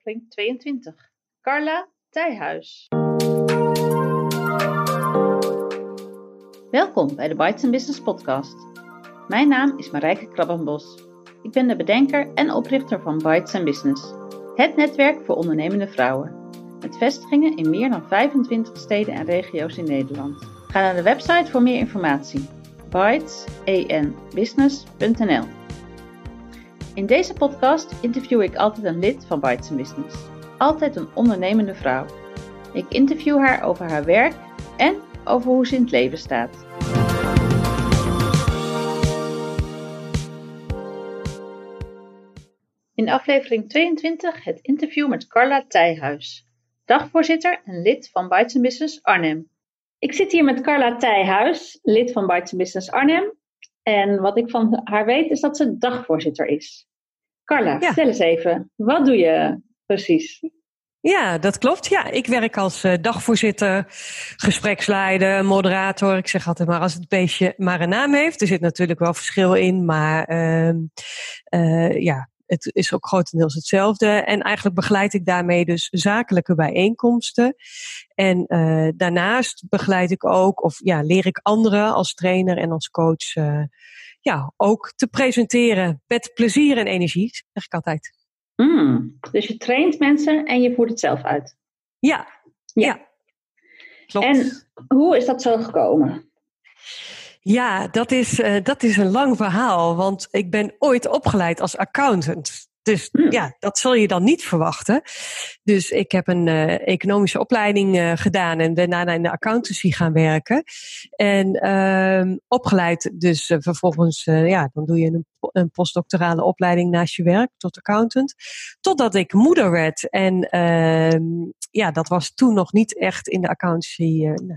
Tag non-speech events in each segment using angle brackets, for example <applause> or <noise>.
aflevering 22. Carla Tijhuis. Welkom bij de Bites Business Podcast. Mijn naam is Marijke Krabbenbos. Ik ben de bedenker en oprichter van Bites Business, het netwerk voor ondernemende vrouwen. Met vestigingen in meer dan 25 steden en regio's in Nederland. Ga naar de website voor meer informatie: bitesbusiness.nl. In deze podcast interview ik altijd een lid van Bites Business. Altijd een ondernemende vrouw. Ik interview haar over haar werk en over hoe ze in het leven staat. In aflevering 22 het interview met Carla Tijhuis, dagvoorzitter en lid van Bites Business Arnhem. Ik zit hier met Carla Tijhuis, lid van Bites Business Arnhem. En wat ik van haar weet is dat ze dagvoorzitter is. Carla, vertel eens even, wat doe je precies? Ja, dat klopt. Ja, ik werk als uh, dagvoorzitter, gespreksleider, moderator. Ik zeg altijd maar als het beestje maar een naam heeft. Er zit natuurlijk wel verschil in, maar uh, uh, ja, het is ook grotendeels hetzelfde. En eigenlijk begeleid ik daarmee dus zakelijke bijeenkomsten. En uh, daarnaast begeleid ik ook, of ja, leer ik anderen als trainer en als coach, uh, ja, ook te presenteren met plezier en energie, zeg ik altijd. Mm, dus je traint mensen en je voert het zelf uit? Ja, ja. ja. Klopt. En hoe is dat zo gekomen? Ja, dat is, uh, dat is een lang verhaal, want ik ben ooit opgeleid als accountant. Dus hmm. ja, dat zul je dan niet verwachten. Dus ik heb een uh, economische opleiding uh, gedaan en daarna in de accountancy gaan werken. En uh, opgeleid dus vervolgens, ja, dan doe je een, een, postdoctorale opleiding naast je werk tot accountant. Totdat ik moeder werd. En ehm, ja, dat was toen nog niet echt in de accountancy. Nou,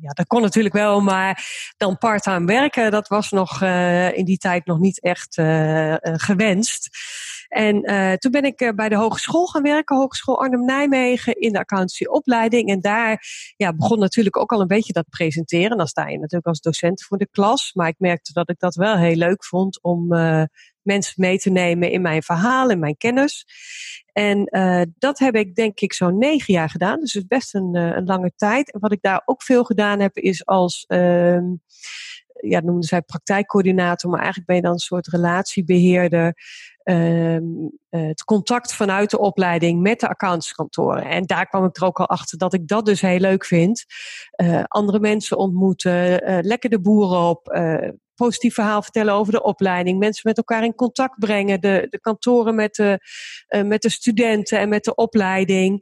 ja, dat kon natuurlijk wel, maar dan parttime werken, dat was nog in die tijd nog niet echt gewenst. En uh, toen ben ik uh, bij de hogeschool gaan werken, Hogeschool Arnhem-Nijmegen, in de accountancyopleiding. En daar ja, begon natuurlijk ook al een beetje dat presenteren. Dan sta je natuurlijk als docent voor de klas. Maar ik merkte dat ik dat wel heel leuk vond om uh, mensen mee te nemen in mijn verhaal, in mijn kennis. En uh, dat heb ik denk ik zo'n negen jaar gedaan. Dus het is best een, een lange tijd. En wat ik daar ook veel gedaan heb, is als uh, ja, noemden zij praktijkcoördinator, maar eigenlijk ben je dan een soort relatiebeheerder. Uh, het contact vanuit de opleiding met de accountskantoren. En daar kwam ik er ook al achter dat ik dat dus heel leuk vind. Uh, andere mensen ontmoeten, uh, lekker de boeren op, positief verhaal vertellen over de opleiding, mensen met elkaar in contact brengen, de, de kantoren met de, met de studenten en met de opleiding.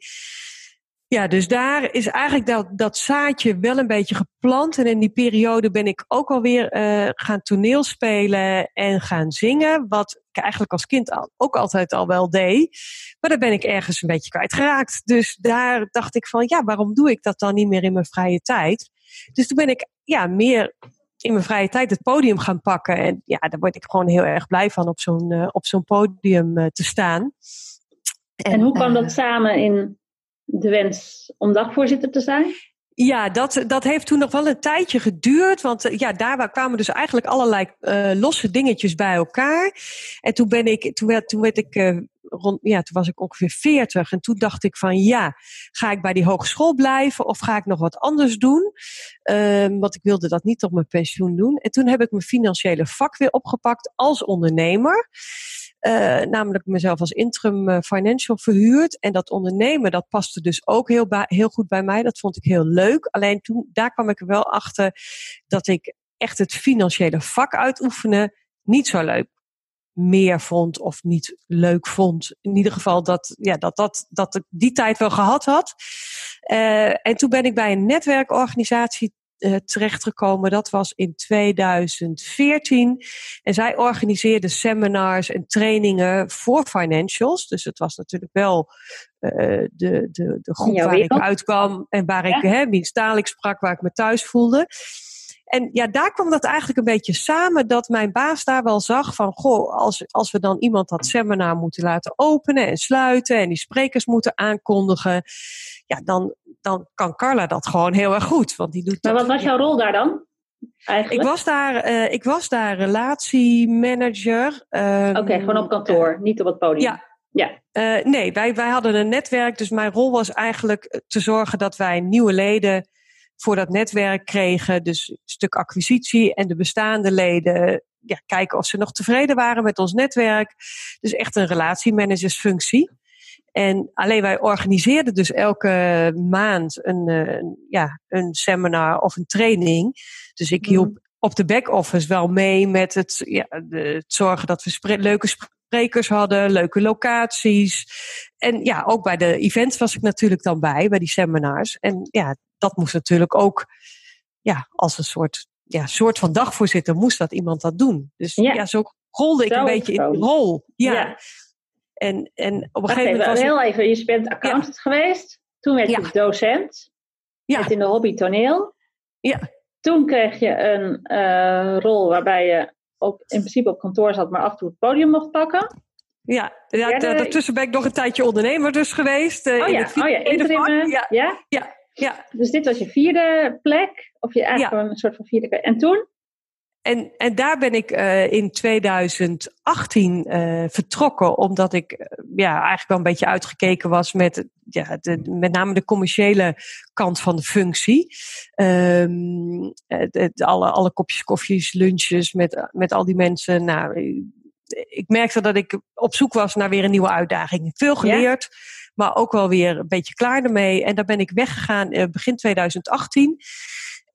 Ja, dus daar is eigenlijk dat, dat zaadje wel een beetje geplant. En in die periode ben ik ook alweer uh, gaan toneelspelen en gaan zingen. Wat ik eigenlijk als kind al, ook altijd al wel deed. Maar daar ben ik ergens een beetje kwijtgeraakt. Dus daar dacht ik van, ja, waarom doe ik dat dan niet meer in mijn vrije tijd? Dus toen ben ik ja, meer in mijn vrije tijd het podium gaan pakken. En ja, daar word ik gewoon heel erg blij van op zo'n uh, op zo'n podium uh, te staan. En, en hoe kwam dat samen in de wens om dagvoorzitter te zijn? Ja, dat, dat heeft toen nog wel een tijdje geduurd. Want eh, ja, daar kwamen dus eigenlijk allerlei uh, losse dingetjes bij elkaar. En toen ben ik, toen werd, toen werd ik uh, rond, ja, toen was ik ongeveer 40. En toen dacht ik van ja, ga ik bij die hogeschool blijven of ga ik nog wat anders doen? Um, want ik wilde dat niet op mijn pensioen doen. En toen heb ik mijn financiële vak weer opgepakt als ondernemer. Uh, namelijk mezelf als interim uh, financial verhuurd. En dat ondernemen, dat paste dus ook heel, heel goed bij mij. Dat vond ik heel leuk. Alleen toen, daar kwam ik er wel achter dat ik echt het financiële vak uitoefenen niet zo leuk meer vond of niet leuk vond. In ieder geval dat, ja, dat, dat, dat ik die tijd wel gehad had. Uh, en toen ben ik bij een netwerkorganisatie uh, terechtgekomen. Dat was in 2014. En zij organiseerde seminars en trainingen voor financials. Dus het was natuurlijk wel uh, de, de, de groep waar ik uitkwam en waar ja. ik, hè, sprak, waar ik me thuis voelde. En ja, daar kwam dat eigenlijk een beetje samen dat mijn baas daar wel zag van, goh, als, als we dan iemand dat seminar moeten laten openen en sluiten en die sprekers moeten aankondigen, ja, dan, dan kan Carla dat gewoon heel erg goed. Want die doet maar wat was jouw rol daar dan? Eigenlijk? Ik was daar, uh, ik was daar relatiemanager. Um, Oké, okay, gewoon op kantoor, uh, niet op het podium. Ja, Ja. Uh, nee, wij, wij hadden een netwerk. Dus mijn rol was eigenlijk te zorgen dat wij nieuwe leden voor dat netwerk kregen. Dus een stuk acquisitie en de bestaande leden ja, kijken of ze nog tevreden waren met ons netwerk. Dus echt een relatiemanagersfunctie. En alleen wij organiseerden dus elke maand een, een, ja, een seminar of een training. Dus ik hielp mhm. op de back-office wel mee met het, ja, de, het zorgen dat we leuke sprekers hadden, leuke locaties. En ja, ook bij de events was ik natuurlijk dan bij, bij die seminars. En ja, dat moest natuurlijk ook ja, als een soort, ja, soort van dagvoorzitter moest dat iemand dat doen. Dus ja, zo rolde ik een beetje in die rol. Ja. En, en op een gegeven moment. Was heel even, je bent accountant geweest. Toen werd je docent. Ja. in de hobby toneel. Ja. Toen kreeg je een uh, rol waarbij je op, in principe op kantoor zat, maar af en toe het podium mocht pakken. Ja, ja daartussen ben ik nog een tijdje ondernemer dus geweest. Uh, oh, ja, in oh ja, interim. Ja. ja. Ja. ja. Dus dit was je vierde plek, of je eigenlijk een soort van vierde plek. En toen? En, en daar ben ik uh, in 2018 uh, vertrokken, omdat ik uh, ja, eigenlijk wel een beetje uitgekeken was met, ja, de, met name de commerciële kant van de functie. Um, alle, alle kopjes koffies, lunches met, met al die mensen. Nou, ik merkte dat ik op zoek was naar weer een nieuwe uitdaging. Veel geleerd, maar ook wel weer een beetje klaar ermee. En daar ben ik weggegaan begin 2018.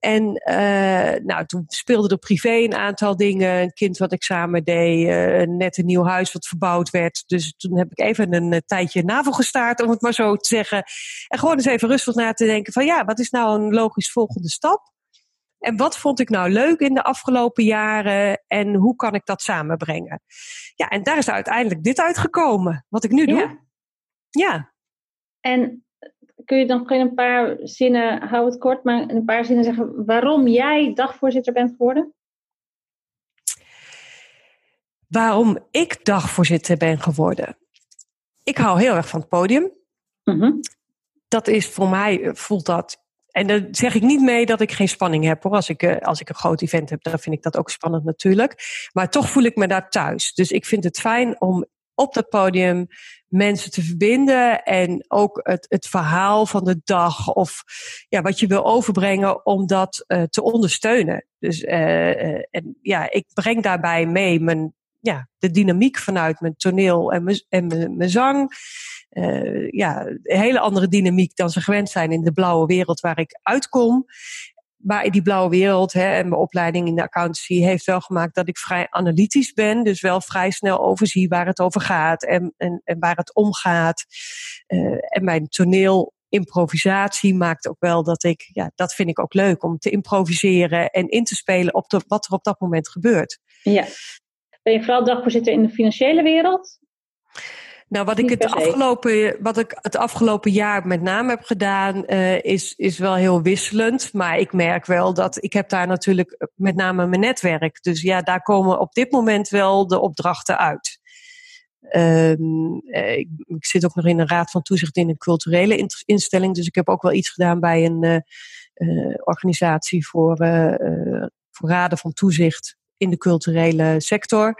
En uh, nou, toen speelde er privé een aantal dingen. Een kind wat ik samen deed. Uh, net een nieuw huis wat verbouwd werd. Dus toen heb ik even een uh, tijdje navel gestaard, om het maar zo te zeggen. En gewoon eens even rustig na te denken van ja, wat is nou een logisch volgende stap? En wat vond ik nou leuk in de afgelopen jaren? En hoe kan ik dat samenbrengen? Ja, en daar is uiteindelijk dit uitgekomen, wat ik nu doe. Ja. ja. En kun je dan in een paar zinnen, hou het kort, maar een paar zinnen zeggen waarom jij dagvoorzitter bent geworden? Waarom ik dagvoorzitter ben geworden? Ik hou heel erg van het podium. Mhm. Dat is voor mij, voelt dat. En daar zeg ik niet mee dat ik geen spanning heb hoor. Als ik, eh, als ik een groot event heb, dan vind ik dat ook spannend natuurlijk. Maar toch voel ik me daar thuis. Dus ik vind het fijn om op dat podium mensen te verbinden en ook het, het verhaal van de dag of ja, wat je wil overbrengen om dat uh, te ondersteunen. Dus uh, en ja, ik breng daarbij mee mijn, ja, de dynamiek vanuit mijn toneel en mijn, en mijn, mijn zang. Ja, een hele andere dynamiek dan ze gewend zijn in de blauwe wereld waar ik uitkom. Maar die blauwe wereld hè, en mijn opleiding in de accountancy heeft wel gemaakt dat ik vrij analytisch ben. Dus wel vrij snel overzie waar het over gaat en, en, en waar het om gaat. Uh, en mijn toneel improvisatie maakt ook wel dat ik, ja, dat vind ik ook leuk om te improviseren en in te spelen op de, wat er op dat moment gebeurt. Ja. Ben je vooral dagvoorzitter in de financiële wereld? Nou, wat ik, het afgelopen, wat ik het afgelopen jaar met name heb gedaan, uh, is, is wel heel wisselend. Maar ik merk wel dat ik heb daar natuurlijk met name mijn netwerk. Dus ja, daar komen op dit moment wel de opdrachten uit. Um, ik, ik, zit ook nog in een raad van toezicht in een culturele instelling. Dus ik heb ook wel iets gedaan bij een uh, uh, organisatie voor, voor raden van toezicht in de culturele sector.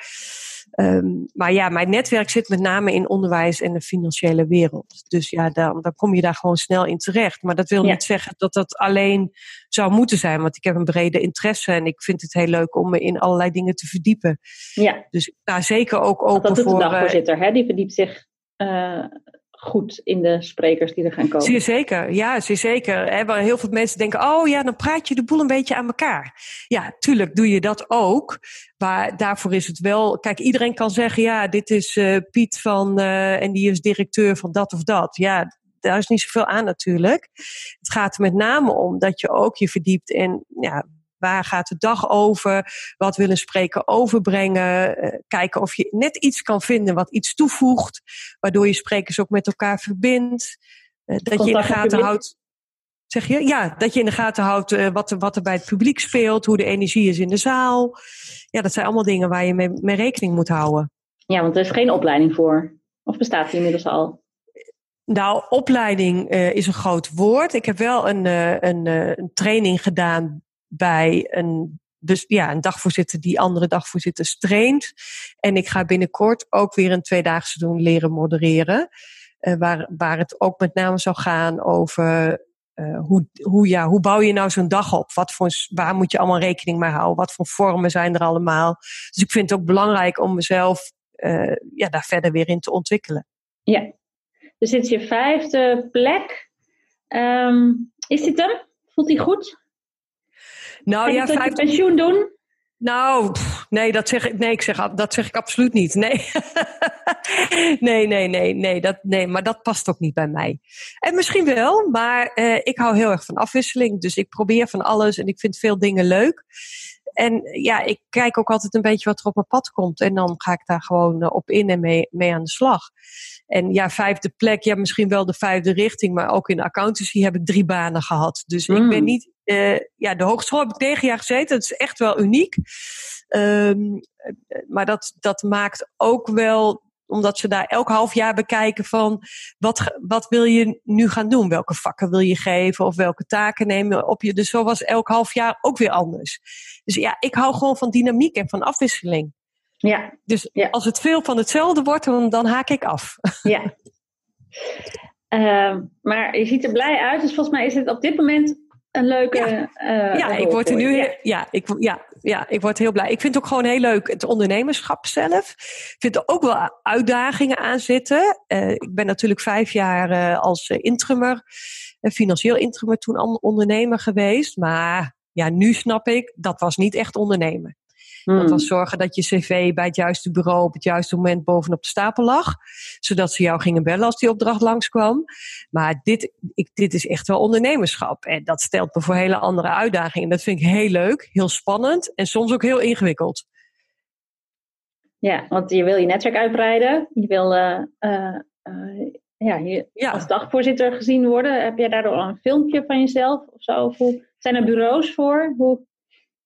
Um, maar ja, mijn netwerk zit met name in onderwijs en de financiële wereld. Dus ja, dan, dan kom je daar gewoon snel in terecht. Maar dat wil niet zeggen dat dat alleen zou moeten zijn. Want ik heb een brede interesse en ik vind het heel leuk om me in allerlei dingen te verdiepen. Ja. Dus daar zeker ook open dat doet voor. De dagvoorzitter, hè? die verdiept zich uh, goed in de sprekers die er gaan komen. Zeer zeker, ja, zeker. He, heel veel mensen denken, oh ja, dan praat je de boel een beetje aan elkaar. Ja, tuurlijk doe je dat ook. Maar daarvoor is het wel, kijk, iedereen kan zeggen, ja, dit is uh, Piet van, uh, en die is directeur van dat of dat. Ja, daar is niet zoveel aan natuurlijk. Het gaat er met name om dat je ook je verdiept in, ja, Waar gaat de dag over? Wat wil een spreker overbrengen? Uh, kijken of je net iets kan vinden wat iets toevoegt, waardoor je sprekers ook met elkaar verbindt. Uh, dat je in de gaten houdt. Zeg je? Ja, dat je in de gaten houdt uh, wat, er, wat er bij het publiek speelt, hoe de energie is in de zaal. Ja, dat zijn allemaal dingen waar je mee, mee rekening moet houden. Ja, want er is geen opleiding voor. Of bestaat die inmiddels al? Nou, opleiding uh, is een groot woord. Ik heb wel een, uh, een, uh, een training gedaan bij een dus ja, een dagvoorzitter die andere dagvoorzitters traint. En ik ga binnenkort ook weer een tweedaagse doen leren modereren. Uh, waar, waar het ook met name zou gaan over uh, hoe, hoe, ja, hoe bouw je nou zo'n dag op? Wat voor, waar moet je allemaal rekening mee houden? Wat voor vormen zijn er allemaal? Dus ik vind het ook belangrijk om mezelf uh, ja, daar verder weer in te ontwikkelen. Ja, dus dit is je vijfde plek. Um, is dit hem? Voelt hij goed? Nou Ga ja, je vijf... pensioen doen? Nou, pff, nee, dat zeg ik, nee, ik zeg, dat zeg ik absoluut niet. Nee. <laughs> nee, nee, nee, nee, dat, nee, maar dat past ook niet bij mij. En misschien wel, maar uh, ik hou heel erg van afwisseling. Dus ik probeer van alles en ik vind veel dingen leuk. En ja, ik kijk ook altijd een beetje wat er op mijn pad komt. En dan ga ik daar gewoon op in en mee, mee aan de slag. En ja, vijfde plek, ja, misschien wel de vijfde richting. Maar ook in accountancy heb ik drie banen gehad. Dus mm. ik ben niet. Uh, ja, de hogeschool heb ik negen jaar gezeten. Dat is echt wel uniek. Um, maar dat, dat maakt ook wel omdat ze daar elk half jaar bekijken van wat, wat wil je nu gaan doen? Welke vakken wil je geven of welke taken nemen op je? Dus zo was elk half jaar ook weer anders. Dus ja, ik hou gewoon van dynamiek en van afwisseling. Ja. Dus ja. als het veel van hetzelfde wordt, dan, dan haak ik af. <laughs> Ja. Uh, maar je ziet er blij uit, dus volgens mij is het op dit moment een leuke. Ja, uh, ja ik word er nu. Ja. ja, ik, ja, ja, ik word heel blij. Ik vind het ook gewoon heel leuk het ondernemerschap zelf. Ik vind er ook wel uitdagingen aan zitten. Uh, ik ben natuurlijk vijf jaar uh, als intrummer, financieel intrummer, toen ondernemer geweest. Maar ja, nu snap ik, dat was niet echt ondernemen. Hmm. Dat was zorgen dat je cv bij het juiste bureau op het juiste moment bovenop de stapel lag. Zodat ze jou gingen bellen als die opdracht langskwam. Maar dit, ik, dit is echt wel ondernemerschap. En dat stelt me voor hele andere uitdagingen. Dat vind ik heel leuk, heel spannend en soms ook heel ingewikkeld. Ja, want je wil je netwerk uitbreiden. Je wil uh, uh, uh, ja, je ja. als dagvoorzitter gezien worden. Heb jij daardoor al een filmpje van jezelf of zo? Of hoe, zijn er bureaus voor? Hoe...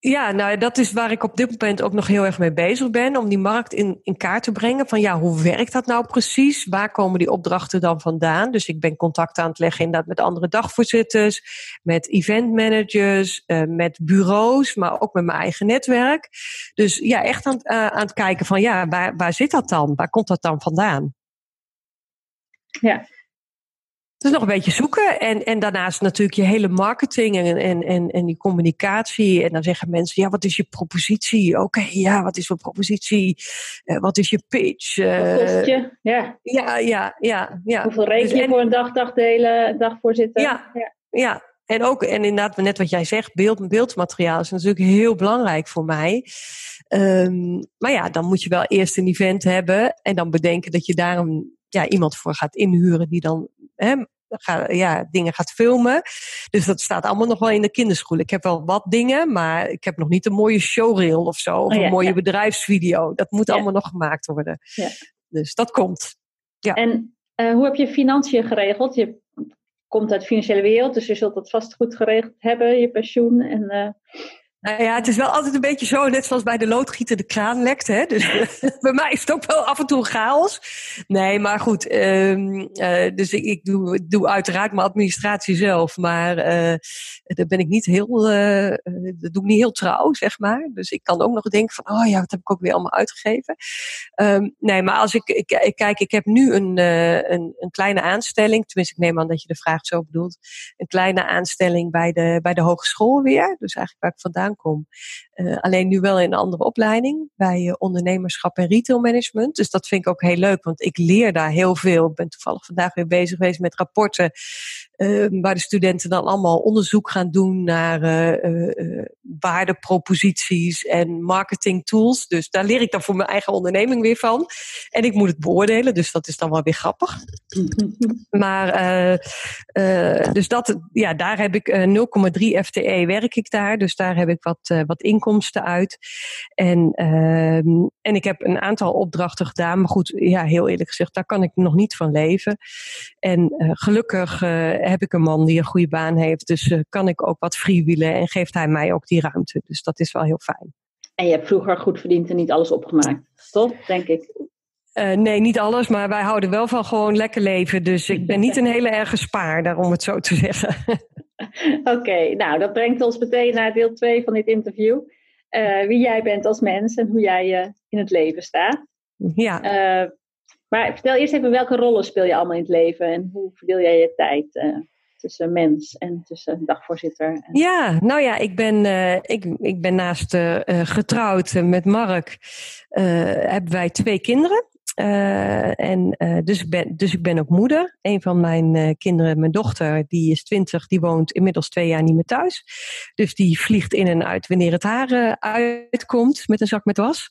Ja, nou dat is waar ik op dit moment ook nog heel erg mee bezig ben. Om die markt in, kaart te brengen. Van ja, hoe werkt dat nou precies? Waar komen die opdrachten dan vandaan? Dus ik ben contact aan het leggen inderdaad met andere dagvoorzitters. Met event managers. Uh, met bureaus. Maar ook met mijn eigen netwerk. Dus ja, echt aan, uh, aan het kijken van ja, waar, waar zit dat dan? Waar komt dat dan vandaan? Ja, dus nog een beetje zoeken. En, en daarnaast natuurlijk je hele marketing en, en, en, en die communicatie. En dan zeggen mensen, ja, wat is je propositie? Oké, okay, ja, wat is mijn propositie? Uh, wat is je pitch? Uh, kost je? Ja. Ja, ja, ja. ja. Hoeveel reken je dus, en, voor een dag, dagdelen, dagvoorzitter? Ja, ja. ja. En ook, en inderdaad, net wat jij zegt, beeld, beeldmateriaal is natuurlijk heel belangrijk voor mij. Um, maar ja, dan moet je wel eerst een event hebben en dan bedenken dat je daar een, ja, iemand voor gaat inhuren die dan hè, ga, ja, dingen gaat filmen. Dus dat staat allemaal nog wel in de kinderschool. Ik heb wel wat dingen, maar ik heb nog niet een mooie showreel of zo. Of oh, ja, een mooie ja. bedrijfsvideo. Dat moet ja. allemaal nog gemaakt worden. Dus dat komt. Ja. En uh, hoe heb je financiën geregeld? Je komt uit de financiële wereld, dus je zult dat vast goed geregeld hebben, je pensioen. En, uh, nou ja, het is wel altijd een beetje zo, net zoals bij de loodgieter de kraan lekt. Hè? Dus <laughs> bij mij is het ook wel af en toe chaos. Nee, maar goed. Um, uh, dus ik, doe, doe, uiteraard mijn administratie zelf. Maar uh, daar ben ik niet heel, uh, dat doe ik niet heel trouw, zeg maar. Dus ik kan ook nog denken van, oh ja, wat heb ik ook weer allemaal uitgegeven. Um, nee, maar als ik, ik, ik, kijk, ik heb nu een, een, een kleine aanstelling. Tenminste, ik neem aan dat je de vraag zo bedoelt. Een kleine aanstelling bij de, bij de hogeschool weer. Dus eigenlijk waar ik vandaan kom. Uh, alleen nu wel in een andere opleiding bij uh, ondernemerschap en retailmanagement. Dus dat vind ik ook heel leuk, want ik leer daar heel veel. Ik ben toevallig vandaag weer bezig geweest met rapporten uh, waar de studenten dan allemaal onderzoek gaan doen naar waardeproposities en marketing tools. Dus daar leer ik dan voor mijn eigen onderneming weer van. En ik moet het beoordelen, dus dat is dan wel weer grappig. <laughs> maar dus dat, ja, daar heb ik 0,3 FTE werk ik daar. Dus daar heb ik wat, uh, wat inkomsten uit. En, uh, en ik heb een aantal opdrachten gedaan. Maar goed, ja, heel eerlijk gezegd, daar kan ik nog niet van leven. En uh, gelukkig heb ik een man die een goede baan heeft. Dus kan ik ook wat freewheelen en geeft hij mij ook die ruimte. Dus dat is wel heel fijn. En je hebt vroeger goed verdiend en niet alles opgemaakt, toch? Denk ik. Uh, nee, niet alles, maar wij houden wel van gewoon lekker leven. Dus ik ben niet een hele erge spaarder, om het zo te zeggen. <laughs> <laughs> Oké, okay, nou dat brengt ons meteen naar deel 2 van dit interview. wie jij bent als mens en hoe jij in het leven staat. Ja. maar vertel eerst even welke rollen speel je allemaal in het leven en hoe verdeel jij je tijd tussen mens en tussen dagvoorzitter? En... Ja, nou ja, ik ben, ik, ik ben naast getrouwd met Mark, hebben wij twee kinderen. Uh, en uh, dus, ik ben, dus ik ben ook moeder. Een van mijn uh, kinderen, mijn dochter, die is twintig, die woont inmiddels twee jaar niet meer thuis. Dus die vliegt in en uit wanneer het haar uitkomt met een zak met was.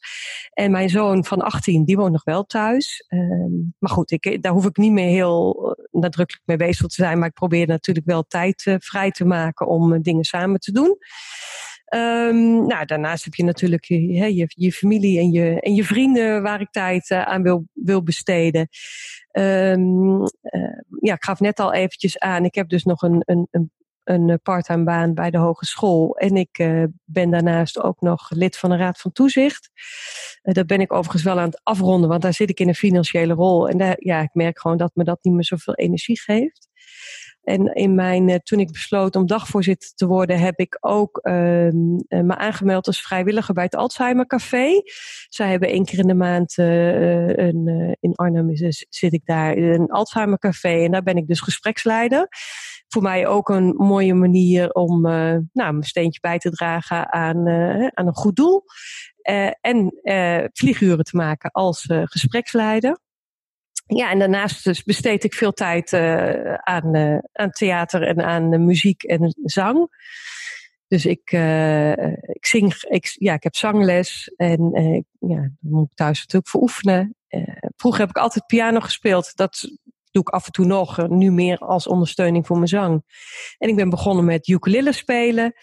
En mijn zoon van 18, die woont nog wel thuis. Ehm, maar goed, ik, daar hoef ik niet meer heel nadrukkelijk mee bezig te zijn. Maar ik probeer natuurlijk wel tijd vrij te maken om dingen samen te doen. Um, nou, daarnaast heb je natuurlijk je, je, familie en je, en je vrienden waar ik tijd uh, aan wil, wil besteden. Um, uh, ja, ik gaf net al eventjes aan, ik heb dus nog een, een, een, een parttime baan bij de hogeschool. En ik uh, ben daarnaast ook nog lid van de Raad van Toezicht. dat ben ik overigens wel aan het afronden, want daar zit ik in een financiële rol. En daar, ja, ik merk gewoon dat me dat niet meer zoveel energie geeft. En in mijn, uh, toen ik besloot om dagvoorzitter te worden, heb ik ook uh, me aangemeld als vrijwilliger bij het Alzheimer Café. Zij hebben één keer in de maand uh, een, in Arnhem is, zit ik daar een Alzheimer Café en daar ben ik dus gespreksleider. Voor mij ook een mooie manier om nou, mijn steentje bij te dragen aan, aan een goed doel. en vlieguren te maken als gespreksleider. Ja, en daarnaast dus besteed ik veel tijd uh, aan, uh, aan theater en aan uh, muziek en zang. Dus ik, ik zing, ja, ik heb zangles en ja, dan moet ik thuis natuurlijk voor oefenen. vroeger heb ik altijd piano gespeeld. Dat doe ik af en toe nog, nu meer als ondersteuning voor mijn zang. En ik ben begonnen met ukulele spelen.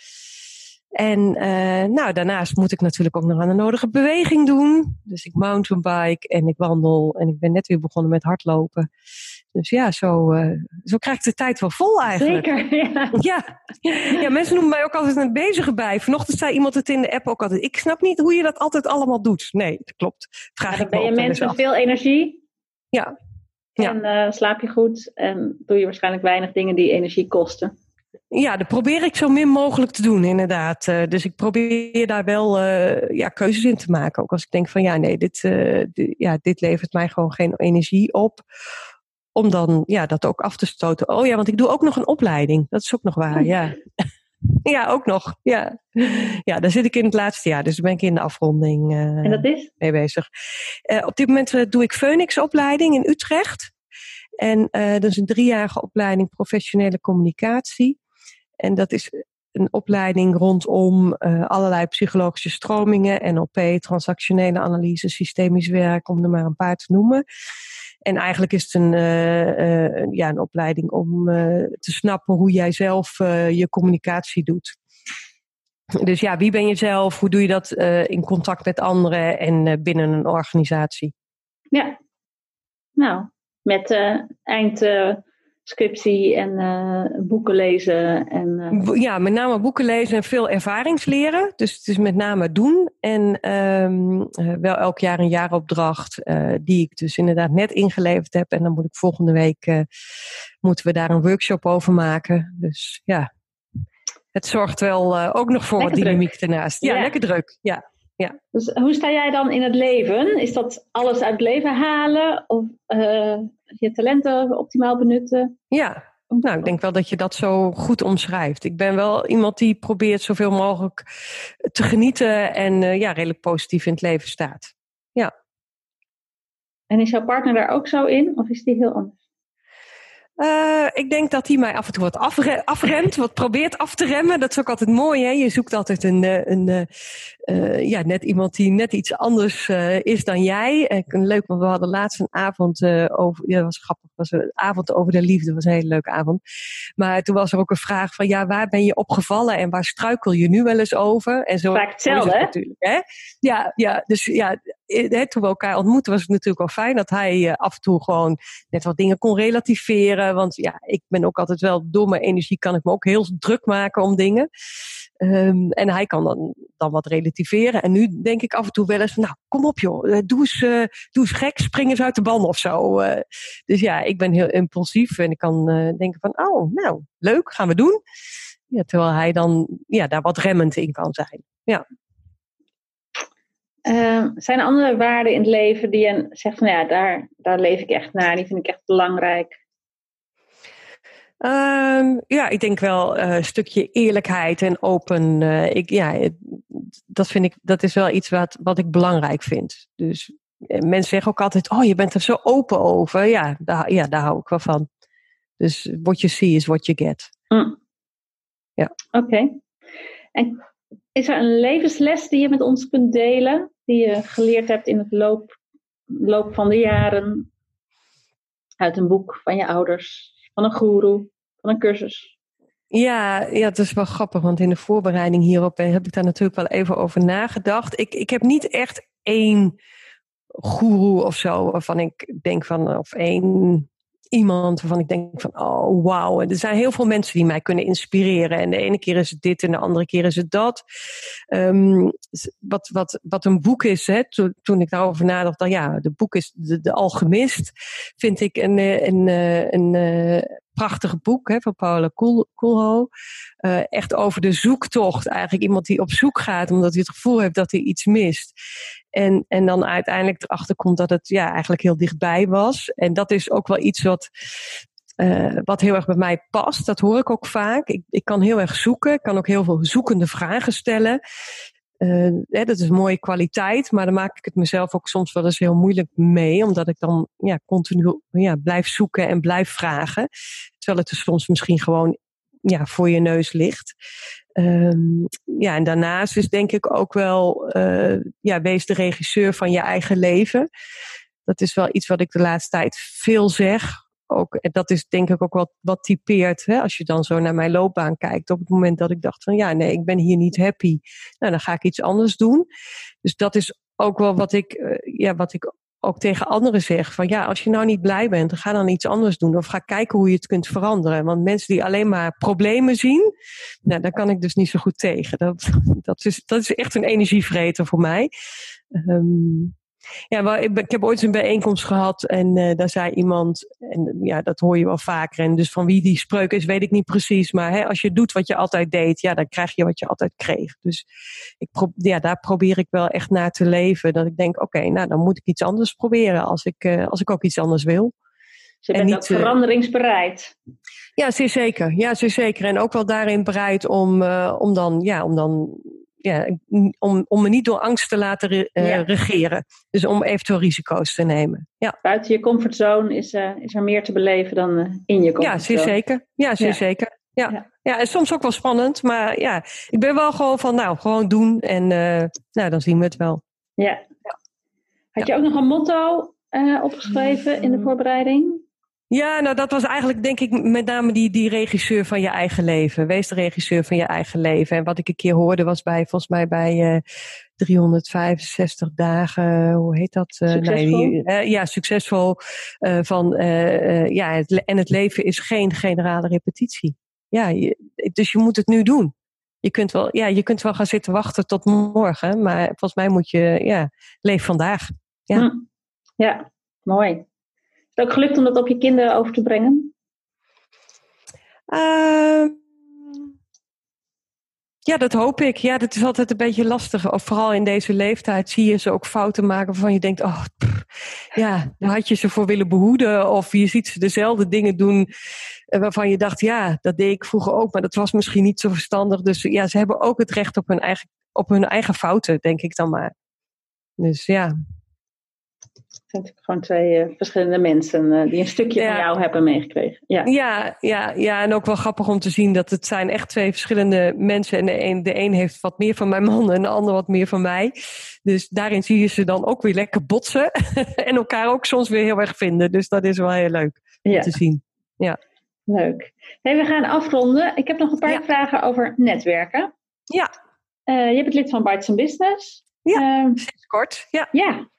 En uh, nou, daarnaast moet ik natuurlijk ook nog aan de nodige beweging doen. Dus ik mountainbike en ik wandel en ik ben net weer begonnen met hardlopen. Dus ja, zo, uh, zo krijg ik de tijd wel vol eigenlijk. Zeker, <laughs> ja. ja. Ja, mensen noemen mij ook altijd een bezige bij. Vanochtend zei iemand het in de app ook altijd. Ik snap niet hoe je dat altijd allemaal doet. Nee, dat klopt. Vraag ja, ik ben je mens met veel energie. Ja. ja. En uh, slaap je goed en doe je waarschijnlijk weinig dingen die energie kosten. Ja, dat probeer ik zo min mogelijk te doen, inderdaad. Uh, dus ik probeer daar wel uh, ja, keuzes in te maken. Ook als ik denk van ja, nee, dit, uh, ja, dit levert mij gewoon geen energie op. Om dan ja, dat ook af te stoten. Oh ja, want ik doe ook nog een opleiding. Dat is ook nog waar, ja. <laughs> ja, ook nog. Ja. ja, daar zit ik in het laatste jaar. Dus daar ben ik in de afronding en dat is? mee bezig. op dit moment doe ik Phoenix opleiding in Utrecht. En dat is een driejarige opleiding professionele communicatie. En dat is een opleiding rondom uh, allerlei psychologische stromingen, NLP, transactionele analyse, systemisch werk, om er maar een paar te noemen. En eigenlijk is het een, uh, uh, ja, een opleiding om te snappen hoe jij zelf je communicatie doet. Dus ja, wie ben je zelf? Hoe doe je dat in contact met anderen en binnen een organisatie? Ja, nou, met eind scriptie en uh, boeken lezen. En, uh... Ja, met name boeken lezen en veel ervaringsleren. Dus het is met name doen. En um, uh, wel elk jaar een jaaropdracht die ik dus inderdaad net ingeleverd heb. En dan moet ik volgende week, moeten we daar een workshop over maken. Dus ja, het zorgt wel ook nog voor lekker dynamiek druk. ernaast. Ja, ja, lekker druk. Ja. Ja. Dus hoe sta jij dan in het leven? Is dat alles uit het leven halen of je talenten optimaal benutten? Ja, nou, ik denk wel dat je dat zo goed omschrijft. Ik ben wel iemand die probeert zoveel mogelijk te genieten en uh, ja, redelijk positief in het leven staat. Ja. En is jouw partner daar ook zo in of is die heel anders? Uh, ik denk dat hij mij af en toe wat afre afremt, wat probeert af te remmen. Dat is ook altijd mooi, hè? Je zoekt altijd een, eh, een, uh, ja, net iemand die net iets anders uh, is dan jij. Leuk, want we hadden laatst een avond over, ja, dat was grappig, was een avond over de liefde, was een hele leuke avond. Maar toen was er ook een vraag van, ja, waar ben je opgevallen en waar struikel je nu wel eens over? En zo. Vaak hetzelfde, hè? Natuurlijk, hè? Ja, ja, dus ja, hè, toen we elkaar ontmoetten was het natuurlijk wel fijn dat hij af en toe gewoon net wat dingen kon relativeren want ja, ik ben ook altijd wel door mijn energie kan ik me ook heel druk maken om dingen. Um, en hij kan dan, dan wat relativeren. En nu denk ik af en toe wel eens van, nou, kom op joh, eh, doe eens, doe eens gek, spring eens uit de band of zo. Dus ja, ik ben heel impulsief en ik kan denken van, oh, nou, leuk, gaan we doen. Ja, terwijl hij dan ja, daar wat remmend in kan zijn. Ja. Uh, zijn er andere waarden in het leven die je zegt van ja, daar, daar leef ik echt naar, die vind ik echt belangrijk? Um, ja, ik denk wel uh, een stukje eerlijkheid en open. Uh, ik, ja, dat vind ik, dat is wel iets wat, wat ik belangrijk vind. Dus eh, mensen zeggen ook altijd, oh, je bent er zo open over. Ja, daar, ja, daar hou ik wel van. Dus what you see is what you get. Mm. Ja. Oké. En is er een levensles die je met ons kunt delen, die je geleerd hebt in het loop, loop van de jaren? Uit een boek van je ouders, van een guru, van een cursus? Ja, ja, het is wel grappig, want in de voorbereiding hierop eh, heb ik daar natuurlijk wel even over nagedacht. Ik, ik heb niet echt één guru of zo waarvan ik denk van, of één iemand waarvan ik denk van, oh wauw. Er zijn heel veel mensen die mij kunnen inspireren. En de ene keer is het dit en de andere keer is het dat. Um, wat, wat, wat een boek is, hè, toen, ik daarover nadacht, dan ja, de boek is de, de Alchemist, vind ik een, eh, een, een, een, een prachtig boek hè, van Paula Coelho. Uh, echt over de zoektocht. Eigenlijk iemand die op zoek gaat omdat hij het gevoel heeft dat hij iets mist. En, en dan uiteindelijk erachter komt dat het ja, eigenlijk heel dichtbij was. En dat is ook wel iets wat, uh, wat heel erg bij mij past. Dat hoor ik ook vaak. Ik, ik kan heel erg zoeken. Ik kan ook heel veel zoekende vragen stellen. Hè, dat is mooie kwaliteit, maar dan maak ik het mezelf ook soms wel eens heel moeilijk mee, omdat ik dan ja, continu ja, blijf zoeken en blijf vragen. Terwijl het er soms misschien gewoon ja, voor je neus ligt. Um, ja, en daarnaast is denk ik ook wel, uh, ja, wees de regisseur van je eigen leven. Dat is wel iets wat ik de laatste tijd veel zeg. Ook, dat is denk ik ook wat, wat typeert. Hè? Als je dan zo naar mijn loopbaan kijkt. Op het moment dat ik dacht van ja, nee, ik ben hier niet happy. Nou, dan ga ik iets anders doen. Dus dat is ook wel wat ik, uh, ja, wat ik ook tegen anderen zeg van ja, als je nou niet blij bent, dan ga dan iets anders doen. Of ga kijken hoe je het kunt veranderen. Want mensen die alleen maar problemen zien, nou, daar kan ik dus niet zo goed tegen. Dat, dat, is, dat is echt een energievreter voor mij. Um, ja, ik, ik, heb ooit een bijeenkomst gehad en uh, daar zei iemand, en ja, dat hoor je wel vaker. En dus van wie die spreuk is, weet ik niet precies. Maar hè, als je doet wat je altijd deed, ja, dan krijg je wat je altijd kreeg. Dus ik ja, daar probeer ik wel echt naar te leven. Dat ik denk, oké, okay, nou dan moet ik iets anders proberen als ik, uh, als ik ook iets anders wil. Dus je bent niet, ook veranderingsbereid. Ja, zeer zeker. Ja, zeer zeker. En ook wel daarin bereid om, uh, om dan, ja, om dan ja, om, om me niet door angst te laten re, uh, regeren. Dus om eventueel risico's te nemen. Ja. Buiten je comfortzone is, uh, is er meer te beleven dan uh, in je comfortzone. Ja, zeer zeker. Ja, zeer ja. zeker. Ja. ja. Ja. en soms ook wel spannend. Maar ja, ik ben wel gewoon van, nou, gewoon doen. En nou, dan zien we het wel. Ja. Had je ook nog een motto opgeschreven in de voorbereiding? Ja, nou dat was eigenlijk denk ik met name die, die regisseur van je eigen leven. Wees de regisseur van je eigen leven. En wat ik een keer hoorde was bij, volgens mij bij uh, 365 dagen, hoe heet dat? Uh, succesvol? Nee, uh, ja, succesvol. Uh, van, ja, het, en het leven is geen generale repetitie. Ja, je, dus je moet het nu doen. Je kunt, wel, ja, je kunt wel gaan zitten wachten tot morgen, maar volgens mij moet je, ja, leef vandaag. Ja, hm. ja mooi het ook gelukt om dat op je kinderen over te brengen? Uh, ja, dat hoop ik. Ja, dat is altijd een beetje lastig. Of vooral in deze leeftijd zie je ze ook fouten maken waarvan je denkt, oh, ja, daar had je ze voor willen behoeden. Of je ziet ze dezelfde dingen doen eh, waarvan je dacht, ja, dat deed ik vroeger ook, maar dat was misschien niet zo verstandig. Dus ja, ze hebben ook het recht op hun eigen, op hun eigen fouten, denk ik dan maar. Dus ja zijn natuurlijk gewoon twee uh, verschillende mensen uh, die een stukje ja. van jou hebben meegekregen. Ja. Ja, ja, ja, en ook wel grappig om te zien dat het zijn echt twee verschillende mensen. En de een, de een heeft wat meer van mijn man en de ander wat meer van mij. Dus daarin zie je ze dan ook weer lekker botsen. <laughs> en elkaar ook soms weer heel erg vinden. Dus dat is wel heel leuk om te zien. Ja. Leuk. Hey, we gaan afronden. Ik heb nog een paar ja. vragen over netwerken. Ja. Uh, je bent lid van Bites Business. Ja, sinds kort. Ja. ja.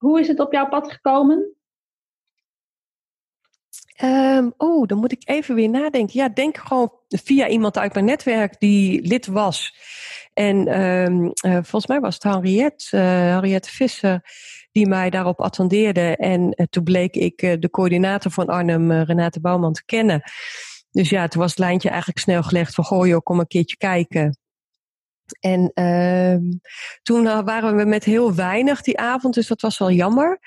Hoe is het op jouw pad gekomen? Um, oh, dan moet ik even weer nadenken. Ja, denk gewoon via iemand uit mijn netwerk die lid was. En um, uh, volgens mij was het Henriette, uh, Henriette Visser, die mij daarop attendeerde. En uh, toen bleek ik de coördinator van Arnhem, Renate Bouwman, te kennen. Dus ja, toen was het lijntje eigenlijk snel gelegd van, goh joh, kom een keertje kijken. En uh, toen waren we met heel weinig die avond, dus dat was wel jammer.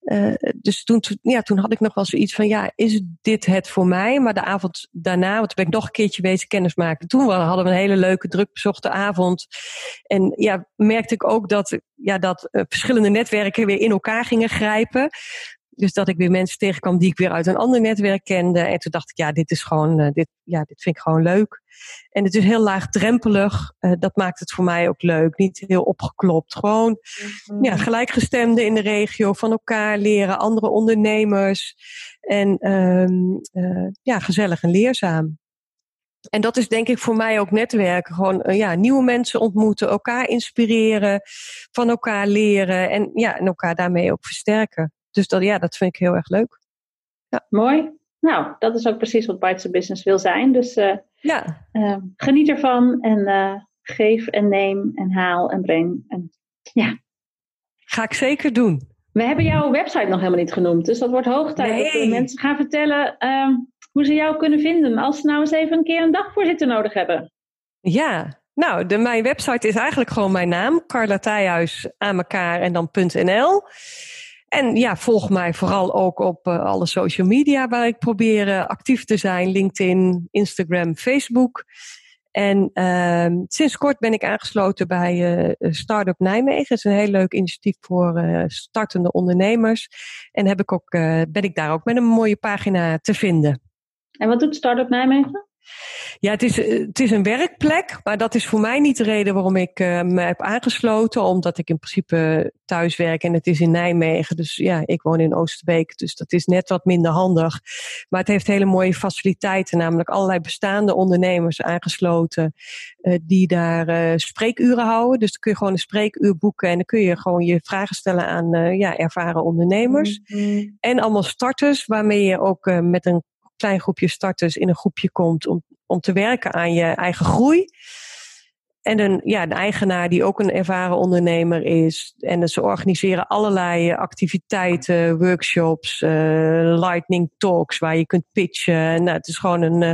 Uh, dus toen, ja, toen had ik nog wel zoiets van, ja, is dit het voor mij? Maar de avond daarna, want toen ben ik nog een keertje bezig kennismaken. Toen hadden we een hele leuke, druk bezochte avond. En ja, merkte ik ook dat, ja, dat uh, verschillende netwerken weer in elkaar gingen grijpen. Dus dat ik weer mensen tegenkwam die ik weer uit een ander netwerk kende. En toen dacht ik, ja, dit is gewoon, uh, dit, ja, dit vind ik gewoon leuk. En het is heel laagdrempelig. Uh, dat maakt het voor mij ook leuk. Niet heel opgeklopt. Gewoon mm-hmm. ja, gelijkgestemden in de regio van elkaar leren, andere ondernemers. En um, uh, ja, gezellig en leerzaam. En dat is denk ik voor mij ook netwerken. Gewoon ja, nieuwe mensen ontmoeten, elkaar inspireren, van elkaar leren en, ja, en elkaar daarmee ook versterken. Dus dat, ja, dat vind ik heel erg leuk. Ja. Mooi. Nou, dat is ook precies wat Bites of Business wil zijn. Dus uh, ja. Uh, geniet ervan en uh, geef en neem en haal en breng. En, ja. Ga ik zeker doen. We hebben jouw website nog helemaal niet genoemd. Dus dat wordt hoog tijd nee. dat we mensen gaan vertellen ehm, hoe ze jou kunnen vinden. Als ze nou eens even een keer een dagvoorzitter nodig hebben. Ja, nou, de, mijn website is eigenlijk gewoon mijn naam. Carla Thijhuis aan elkaar en dan .nl. En ja, volg mij vooral ook op uh, alle social media waar ik probeer uh, actief te zijn. LinkedIn, Instagram, Facebook. En uh, sinds kort ben ik aangesloten bij uh, Startup Nijmegen. Dat is een heel leuk initiatief voor startende ondernemers. En heb ik ook, ben ik daar ook met een mooie pagina te vinden. En wat doet Startup Nijmegen? Ja, het is, het is een werkplek, maar dat is voor mij niet de reden waarom ik uh, me heb aangesloten. Omdat ik in principe thuis werk en het is in Nijmegen. Dus ja, ik woon in Oosterbeek, dus dat is net wat minder handig. Maar het heeft hele mooie faciliteiten, namelijk allerlei bestaande ondernemers aangesloten. Uh, die daar uh, spreekuren houden. Dus dan kun je gewoon een spreekuur boeken en dan kun je gewoon je vragen stellen aan ja, ervaren ondernemers. Mm -hmm. En allemaal starters, waarmee je ook met een klein groepje starters in een groepje komt om, om te werken aan je eigen groei. En een, ja, een eigenaar die ook een ervaren ondernemer is. En ze organiseren allerlei activiteiten, workshops, uh, lightning talks waar je kunt pitchen. Nou, het is gewoon een uh,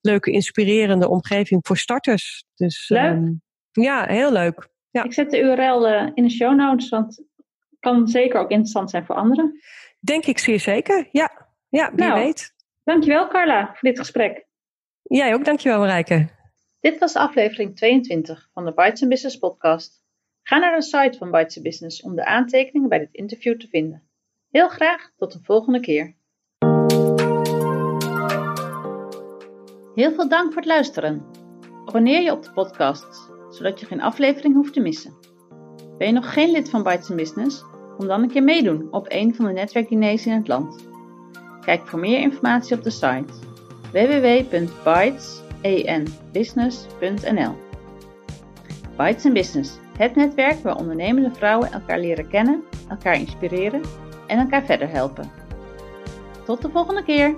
leuke, inspirerende omgeving voor starters. Dus, leuk. Um, ja, heel leuk. Ja. Ik zet de URL uh, in de show notes, want het kan zeker ook interessant zijn voor anderen. Denk ik zeer zeker, ja. Ja, wie nou, weet. Dankjewel Carla voor dit gesprek. Jij ook, dankjewel Marijke. Dit was aflevering 22 van de Bites Business podcast. Ga naar de site van Bites Business om de aantekeningen bij dit interview te vinden. Heel graag tot de volgende keer. Heel veel dank voor het luisteren. Abonneer je op de podcast, zodat je geen aflevering hoeft te missen. Ben je nog geen lid van Bites Business? Kom dan een keer meedoen op een van de netwerkdiners in het land. Kijk voor meer informatie op de site www.bytesenbusiness.nl Bytes Business, het netwerk waar ondernemende vrouwen elkaar leren kennen, elkaar inspireren en elkaar verder helpen. Tot de volgende keer!